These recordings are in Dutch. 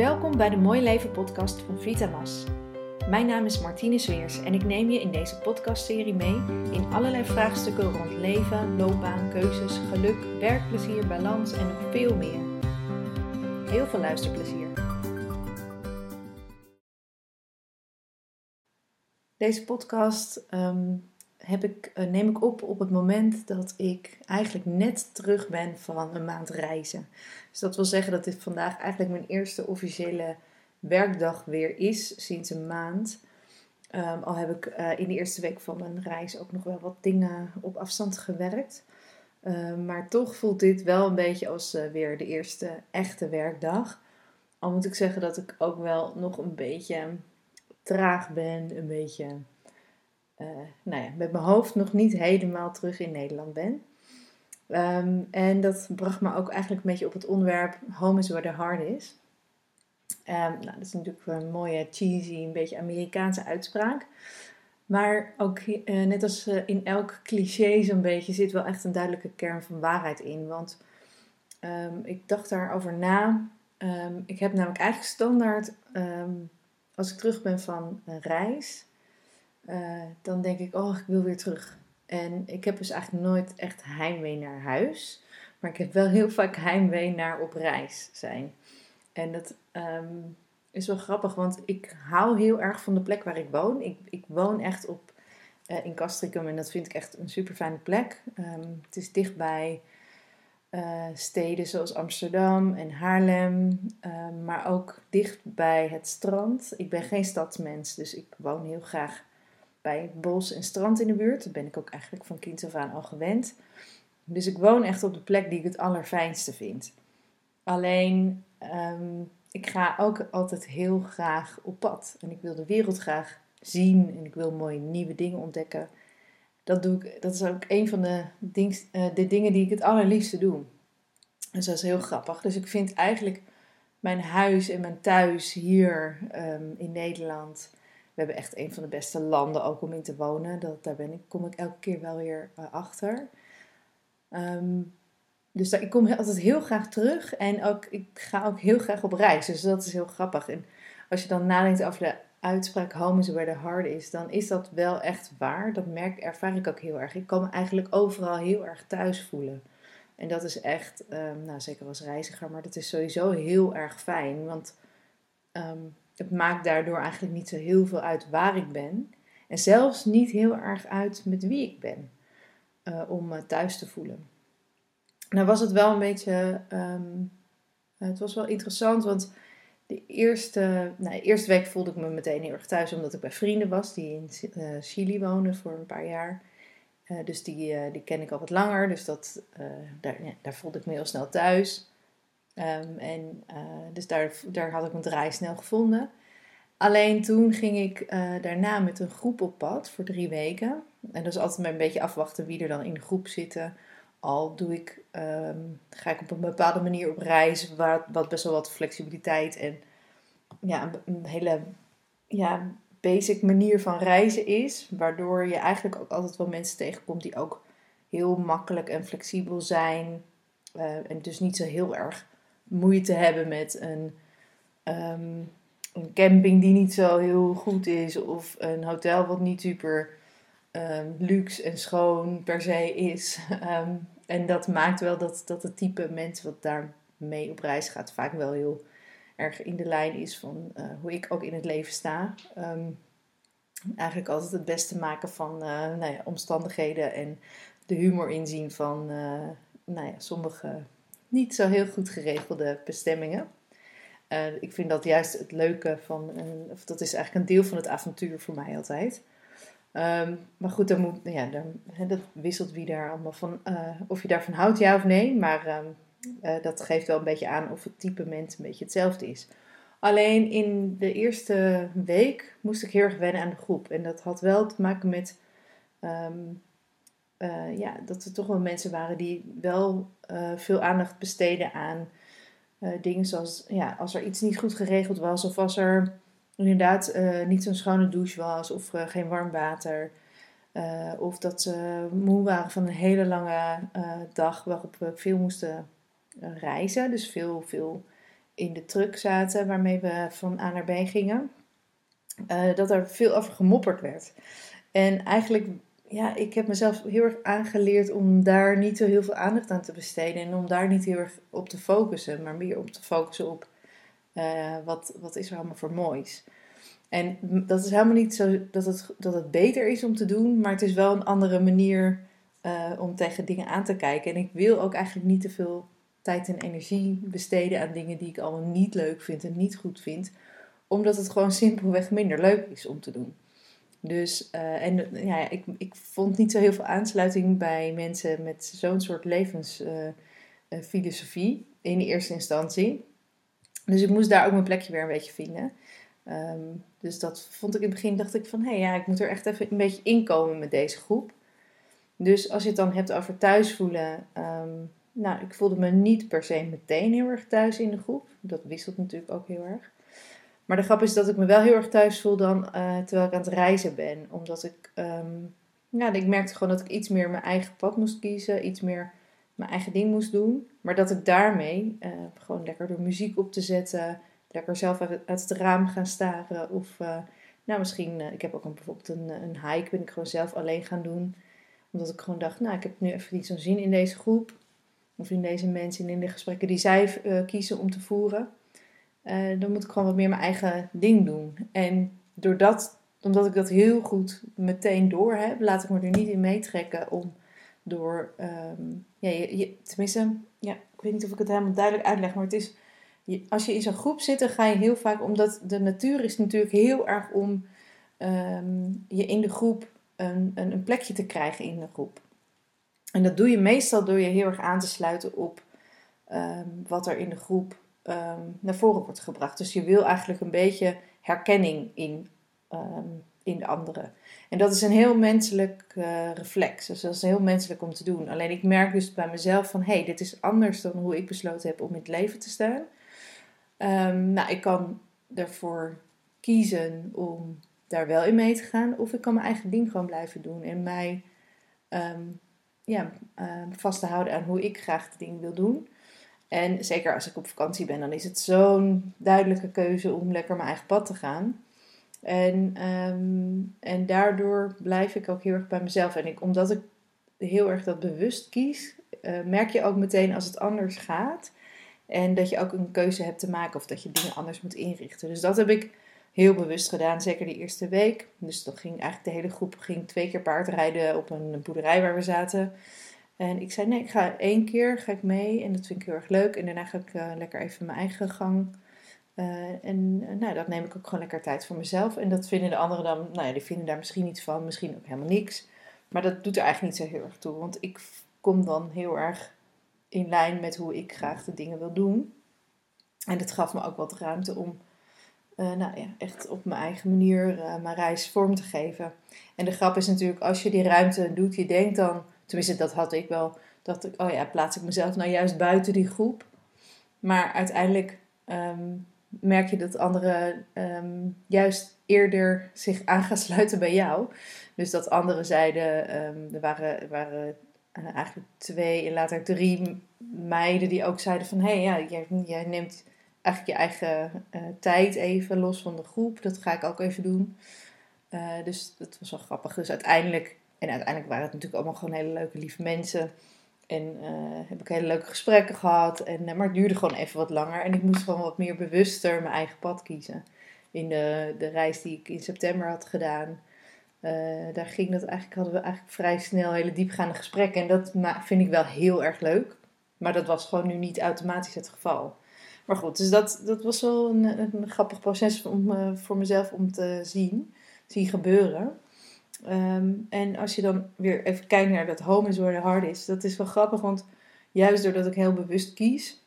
Welkom bij de Mooi Leven podcast van Vitamas. Mijn naam is Martine Sweers en ik neem je in deze podcastserie mee in allerlei vraagstukken rond leven, loopbaan, keuzes, geluk, werkplezier, balans en nog veel meer. Heel veel luisterplezier. Deze podcast ehm, heb ik, eh, neem ik op op het moment dat ik eigenlijk net terug ben van een maand reizen. Dus dat wil zeggen dat dit vandaag eigenlijk mijn eerste officiële werkdag weer is sinds een maand. Ehm, al heb ik eh, in de eerste week van mijn reis ook nog wel wat dingen op afstand gewerkt. Ehm, maar toch voelt dit wel een beetje als uh, weer de eerste echte werkdag. Al moet ik zeggen dat ik ook wel nog een beetje traag ben, een beetje uh, nou ja, met mijn hoofd nog niet helemaal terug in Nederland ben. Ehm, en dat bracht me ook eigenlijk een beetje op het onderwerp Home is where the heart is. Um, nou, dat is natuurlijk een mooie, cheesy, een beetje Amerikaanse uitspraak. Maar ook uh, net als uh, in elk cliché zo'n beetje zit wel echt een duidelijke kern van waarheid in. Want um, ik dacht daarover na. ik heb namelijk eigenlijk standaard, als ik terug ben van reis, uh, dan denk ik, oh, ik wil weer terug. En ik heb dus eigenlijk nooit echt heimwee naar huis. Maar ik heb wel heel vaak heimwee naar op reis zijn. En dat um, is wel grappig, want ik hou heel erg van de plek waar ik woon. Ik, ik woon echt op, uh, in Castricum en dat vind ik echt een super fijne plek. Um, het is dichtbij uh, steden zoals Amsterdam en Haarlem, um, maar ook dicht bij het strand. Ik ben geen stadsmens, dus ik woon heel graag bij bos en strand in de buurt. Dat ben ik ook eigenlijk van kind af aan al gewend. Dus ik woon echt op de plek die ik het allerfijnste vind. Alleen, um, ik ga ook altijd heel graag op pad. En ik wil de wereld graag zien en ik wil mooie nieuwe dingen ontdekken. Dat, doe ik, dat is ook een van de, dings, uh, de dingen die ik het allerliefste doe. Dus dat is heel grappig. Dus ik vind eigenlijk mijn huis en mijn thuis hier um, in Nederland we hebben echt een van de beste landen ook om in te wonen. Dat, daar ben ik, kom ik elke keer wel weer uh, achter. Um, dus ik kom altijd heel graag terug. En ook, ik ga ook heel graag op reis. Dus dat is heel grappig. En als je dan nadenkt over de uitspraak home is where the heart is, dan is dat wel echt waar. Dat merk, ervaar ik ook heel erg. Ik kan me eigenlijk overal heel erg thuis voelen. En dat is echt, um, nou zeker als reiziger, maar dat is sowieso heel erg fijn. Want um, het maakt daardoor eigenlijk niet zo heel veel uit waar ik ben. En zelfs niet heel erg uit met wie ik ben. Uh, om me thuis te voelen. Nou was het wel een beetje. Um, het was wel interessant, want de eerste, nou, eerste week voelde ik me meteen heel erg thuis, omdat ik bij vrienden was die in uh, Chili wonen voor een paar jaar. Uh, dus die, die ken ik al wat langer, dus dat, daar, daar voelde ik me heel snel thuis. Um, en uh, dus daar, daar had ik mijn draai snel gevonden. Alleen toen ging ik uh, daarna met een groep op pad voor drie weken. En dat is altijd maar een beetje afwachten wie er dan in de groep zitten. Al doe ik, um, ga ik op een bepaalde manier op reis, wat, wat best wel wat flexibiliteit en ja, een, hele ja, basic manier van reizen is. Waardoor je eigenlijk ook altijd wel mensen tegenkomt die ook heel makkelijk en flexibel zijn. Uh, en dus niet zo heel erg moeite hebben met een, um, een camping die niet zo heel goed is. Of een hotel wat niet super um, luxe en schoon per se is. Um, en dat maakt wel dat, dat het type mensen wat daar mee op reis gaat vaak wel heel erg in de lijn is van uh, hoe ik ook in het leven sta. Eigenlijk altijd het beste maken van uh, nou ja, omstandigheden en de humor inzien van uh, nou ja, sommige niet zo heel goed geregelde bestemmingen. Uh, ik vind dat juist het leuke van, een, of dat is eigenlijk een deel van het avontuur voor mij altijd. Um, maar goed, dan moet, ja, dan, hè, dat wisselt wie daar allemaal van, uh, of je daarvan houdt, ja of nee. Maar um, uh, dat geeft wel een beetje aan of het type mens een beetje hetzelfde is. Alleen in de eerste week moest ik heel erg wennen aan de groep. En dat had wel te maken met um, uh, ja, dat er toch wel mensen waren die wel uh, veel aandacht besteden aan uh, dingen zoals ja, als er iets niet goed geregeld was, of als er inderdaad niet zo'n schone douche was, of geen warm water. of dat ze moe waren van een hele lange dag waarop we veel moesten reizen. Dus veel, veel in de truck zaten waarmee we van A naar B gingen, dat er veel over gemopperd werd. En eigenlijk, ja, ik heb mezelf heel erg aangeleerd om daar niet zo heel veel aandacht aan te besteden en om daar niet heel erg op te focussen, maar meer op te focussen op uh, wat, wat is er allemaal voor moois. En dat is helemaal niet zo dat het, dat het beter is om te doen, maar het is wel een andere manier uh, om tegen dingen aan te kijken. En ik wil ook eigenlijk niet te veel tijd en energie besteden aan dingen die ik allemaal niet leuk vind en niet goed vind, omdat het gewoon simpelweg minder leuk is om te doen. Dus, uh, en ja, ik, ik vond niet zo heel veel aansluiting bij mensen met zo'n soort levensfilosofie uh, in de eerste instantie. Dus ik moest daar ook mijn plekje weer een beetje vinden. Um, dus dat vond ik in het begin, dacht ik van, hé hey, ja, ik moet er echt even een beetje inkomen met deze groep. Dus als je het dan hebt over thuis voelen, um, nou, ik voelde me niet per se meteen heel erg thuis in de groep. Dat wisselt natuurlijk ook heel erg. Maar de grap is dat ik me wel heel erg thuis voel dan uh, terwijl ik aan het reizen ben. Omdat ik, um, nou, ik merkte gewoon dat ik iets meer mijn eigen pad moest kiezen. Iets meer mijn eigen ding moest doen. Maar dat ik daarmee uh, gewoon lekker door muziek op te zetten. Lekker zelf uit het raam gaan staren. Of uh, nou, misschien, ik heb ook een, bijvoorbeeld een, een hike ben ik gewoon zelf alleen gaan doen. Omdat ik gewoon dacht, nou, ik heb nu even niet zo'n zin in deze groep of in deze mensen en in de gesprekken die zij kiezen om te voeren, uh, dan moet ik gewoon wat meer mijn eigen ding doen. En doordat, omdat ik dat heel goed meteen door heb, laat ik me er niet in meetrekken om door, um, ja, je, tenminste, ja, ik weet niet of ik het helemaal duidelijk uitleg, maar het is, als je in zo'n groep zit, dan ga je heel vaak, omdat de natuur is natuurlijk heel erg om um, je in de groep een, een, een plekje te krijgen in de groep. En dat doe je meestal door je heel erg aan te sluiten op um, wat er in de groep um, naar voren wordt gebracht. Dus je wil eigenlijk een beetje herkenning in, um, in de anderen. En dat is een heel menselijk uh, reflex. Dus dat is heel menselijk om te doen. Alleen ik merk dus bij mezelf van... hé, hey, dit is anders dan hoe ik besloten heb om in het leven te staan. nou, ik kan ervoor kiezen om daar wel in mee te gaan. Of ik kan mijn eigen ding gewoon blijven doen. En mij ja, uh, vast te houden aan hoe ik graag de dingen wil doen. En zeker als ik op vakantie ben, dan is het zo'n duidelijke keuze om lekker mijn eigen pad te gaan. En, um, en daardoor blijf ik ook heel erg bij mezelf. En ik, omdat ik heel erg dat bewust kies, uh, merk je ook meteen als het anders gaat. En dat je ook een keuze hebt te maken of dat je dingen anders moet inrichten. Dus dat heb ik heel bewust gedaan, zeker die eerste week. Dus dat ging eigenlijk de hele groep ging twee keer paardrijden op een boerderij waar we zaten. En ik zei, nee, ik ga één keer ga ik mee en dat vind ik heel erg leuk. En daarna ga ik uh, lekker even mijn eigen gang. Uh, en uh, nou, dat neem ik ook gewoon lekker tijd voor mezelf. En dat vinden de anderen dan, nou ja, die vinden daar misschien iets van, misschien ook helemaal niks. Maar dat doet er eigenlijk niet zo heel erg toe. Want ik kom dan heel erg in lijn met hoe ik graag de dingen wil doen. En dat gaf me ook wat ruimte om nou ja, echt op mijn eigen manier mijn reis vorm te geven. En de grap is natuurlijk, als je die ruimte doet, je denkt dan, tenminste dat had ik wel, dat ik, oh ja, plaats ik mezelf nou juist buiten die groep. Maar uiteindelijk um, merk je dat anderen um, juist eerder zich aan gaan sluiten bij jou. Dus dat anderen zeiden, um, er waren, waren uh, eigenlijk twee en later drie meiden die ook zeiden van, hé hey, ja, jij, jij neemt eigenlijk je eigen uh, tijd even los van de groep. Dat ga ik ook even doen. Uh, dus dat was wel grappig. Dus uiteindelijk, en uiteindelijk waren het natuurlijk allemaal gewoon hele leuke, lieve mensen. En uh, heb ik hele leuke gesprekken gehad. En, maar het duurde gewoon even wat langer. En ik moest gewoon wat meer bewuster mijn eigen pad kiezen. In de, de reis die ik in september had gedaan. daar ging dat eigenlijk, hadden we eigenlijk vrij snel hele diepgaande gesprekken. En dat vind ik wel heel erg leuk. Maar dat was gewoon nu niet automatisch het geval. Maar goed, dus dat, dat was wel een, een grappig proces om, voor mezelf om te zien, zien gebeuren. Um, en als je dan weer even kijkt naar dat home is where the heart is, dat is wel grappig, want juist doordat ik heel bewust kies,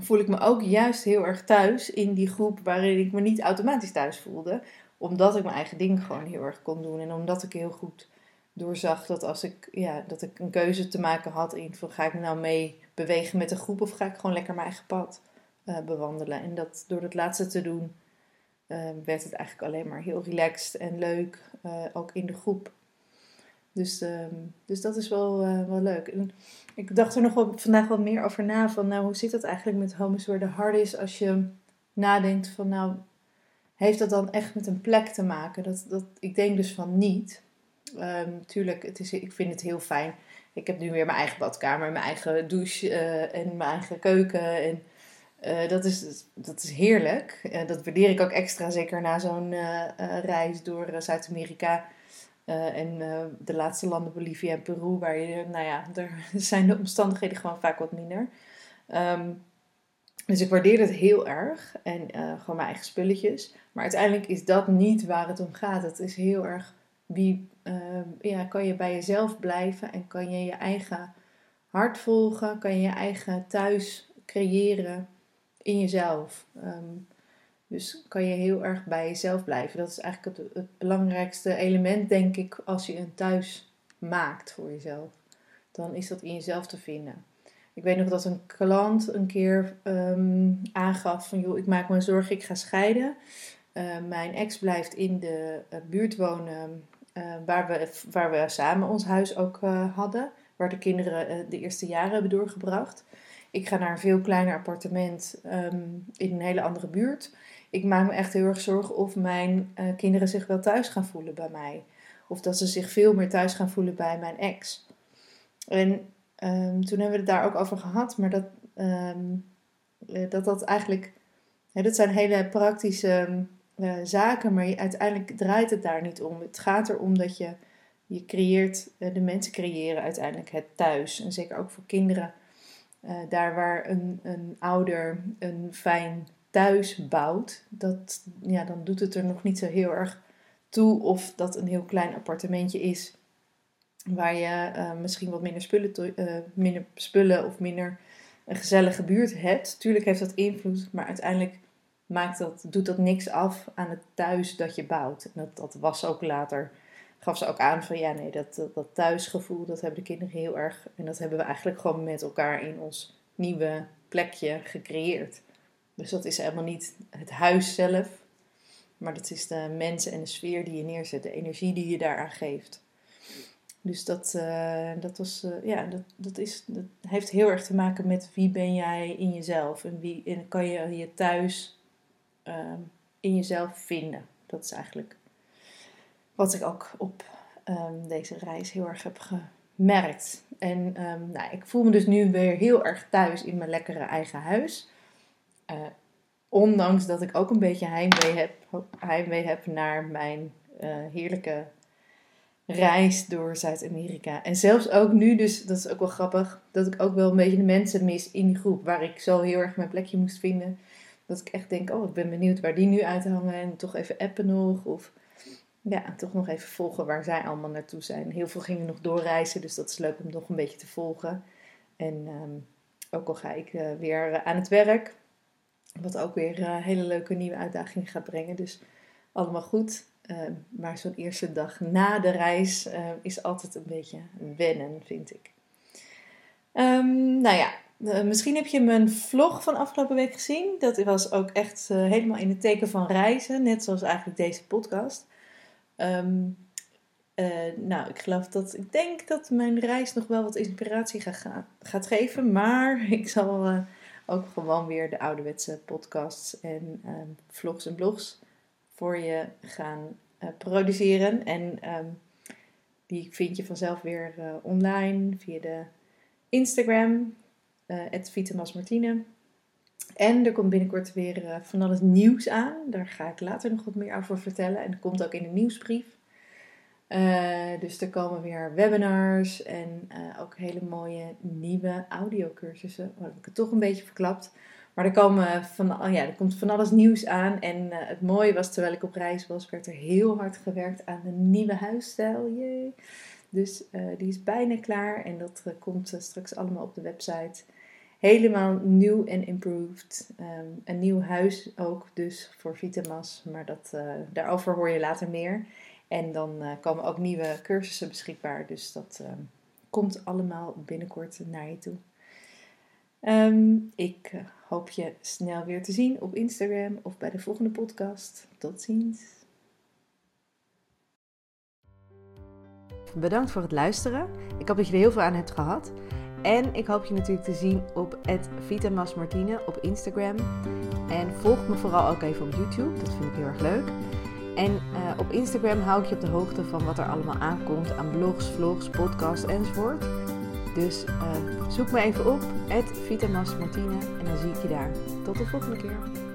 voel ik me ook juist heel erg thuis in die groep waarin ik me niet automatisch thuis voelde. Omdat ik mijn eigen ding gewoon heel erg kon doen en omdat ik heel goed doorzag dat als ik, ja, dat ik een keuze te maken had in van ga ik nou mee bewegen met de groep of ga ik gewoon lekker mijn eigen pad uh, bewandelen. En dat, door dat laatste te doen werd het eigenlijk alleen maar heel relaxed en leuk, uh, ook in de groep. Dus, ehm, dus dat is wel, wel leuk. Ik dacht er nog wel, vandaag wat meer over na. Van nou, hoe zit dat eigenlijk met de hard is als je nadenkt van nou, heeft dat dan echt met een plek te maken? Dat, dat, ik denk dus van niet. Um, tuurlijk, het is, ik vind het heel fijn. Ik heb nu weer mijn eigen badkamer, mijn eigen douche en mijn eigen keuken. En uh, dat, is, dat is heerlijk. Uh, dat waardeer ik ook extra, zeker na zo'n reis door Zuid-Amerika. en de laatste landen, Bolivia en Peru, waar je, nou ja, daar zijn de omstandigheden gewoon vaak wat minder. Um, dus ik waardeer het heel erg. En gewoon mijn eigen spulletjes. Maar uiteindelijk is dat niet waar het om gaat. Het is heel erg wie uh, ja, kan je bij jezelf blijven en kan je je eigen hart volgen, kan je je eigen thuis creëren in jezelf. Ehm, dus kan je heel erg bij jezelf blijven. Dat is eigenlijk het, het, belangrijkste element, denk ik, als je een thuis maakt voor jezelf. Dan is dat in jezelf te vinden. Ik weet nog dat een klant een keer um, aangaf van joh, ik maak me zorgen, ik ga scheiden. Uh, mijn ex blijft in de uh, buurt wonen uh, waar, we, waar we samen ons huis ook hadden. Waar de kinderen de eerste jaren hebben doorgebracht. Ik ga naar een veel kleiner appartement um, in een hele andere buurt. Ik maak me echt heel erg zorgen of mijn kinderen zich wel thuis gaan voelen bij mij. Of dat ze zich veel meer thuis gaan voelen bij mijn ex. En um, toen hebben we het daar ook over gehad. Maar dat um, dat, dat eigenlijk... Dat zijn hele praktische uh, zaken, maar uiteindelijk draait het daar niet om. Het gaat erom dat je, je creëert, de mensen creëren uiteindelijk het thuis. En zeker ook voor kinderen. Uh, daar waar een, een ouder een fijn thuis bouwt, dat, ja, dan doet het er nog niet zo heel erg toe of dat een heel klein appartementje is. Waar je misschien wat minder spullen, minder spullen of minder een gezellige buurt hebt. Tuurlijk heeft dat invloed, maar uiteindelijk maakt dat, doet dat niks af aan het thuis dat je bouwt. En dat, dat was ook later, gaf ze ook aan van ja, nee, dat, dat, thuisgevoel, dat hebben de kinderen heel erg. En dat hebben we eigenlijk gewoon met elkaar in ons nieuwe plekje gecreëerd. Dus dat is helemaal niet het huis zelf, maar dat is de mensen en de sfeer die je neerzet, de energie die je daaraan geeft. Dus dat, uh, dat, was, uh, ja, dat, dat, is, dat heeft heel erg te maken met wie ben jij in jezelf en, wie, en kan je je thuis Ehm, in jezelf vinden. Dat is eigenlijk wat ik ook op ehm, deze reis heel erg heb gemerkt. En um, nou, ik voel me dus nu weer heel erg thuis in mijn lekkere eigen huis. Uh, ondanks dat ik ook een beetje heimwee heb, heimwee heb naar mijn uh, heerlijke reis door Zuid-Amerika. En zelfs ook nu, dus dat is ook wel grappig, dat ik ook wel een beetje de mensen mis in die groep waar ik zo heel erg mijn plekje moest vinden. Dat ik echt denk, oh, ik ben benieuwd waar die nu uithangen. En toch even appen nog. Of ja, toch nog even volgen waar zij allemaal naartoe zijn. Heel veel gingen nog doorreizen, dus dat is leuk om nog een beetje te volgen. En ehm, ook al ga ik uh, weer aan het werk. Wat ook weer uh, hele leuke nieuwe uitdagingen gaat brengen. Dus allemaal goed. Uh, maar zo'n eerste dag na de reis eh, is altijd een beetje wennen, vind ik. Um, nou ja, misschien heb je mijn vlog van afgelopen week gezien. Dat was ook echt helemaal in het teken van reizen, net zoals eigenlijk deze podcast. Um, uh, nou, ik geloof dat ik denk dat mijn reis nog wel wat inspiratie gaat, geven, maar ik zal ook gewoon weer de ouderwetse podcasts en ehm, vlogs en blogs voor je gaan produceren. En um, die vind je vanzelf weer online via de Instagram uh, Martine. En er komt binnenkort weer uh, van alles nieuws aan. Daar ga ik later nog wat meer over vertellen. En dat komt ook in de nieuwsbrief. Uh, dus er komen weer webinars en uh, ook hele mooie nieuwe audiocursussen. Oh, heb ik het toch een beetje verklapt. Maar er, komen van, oh ja, er komt van alles nieuws aan. En het mooie was, terwijl ik op reis was, werd er heel hard gewerkt aan de nieuwe huisstijl. Jee. Dus die is bijna klaar en dat komt straks allemaal op de website helemaal nieuw en improved. Ehm, een nieuw huis ook dus voor Vitamas, maar dat, uh, daarover hoor je later meer. En dan uh, komen ook nieuwe cursussen beschikbaar, dus dat uh, komt allemaal binnenkort naar je toe. Um, ik eh, hoop je snel weer te zien op Instagram of bij de volgende podcast. Tot ziens. Bedankt voor het luisteren. Ik hoop dat je er heel veel aan hebt gehad. En ik hoop je natuurlijk te zien op @vitamasmartine op Instagram. En volg me vooral ook even op YouTube. Dat vind ik heel erg leuk. En uh, op Instagram hou ik je op de hoogte van wat er allemaal aankomt aan blogs, vlogs, podcasts enzovoort. Dus uh, zoek me even op, Vitamasmartine, en dan zie ik je daar. Tot de volgende keer.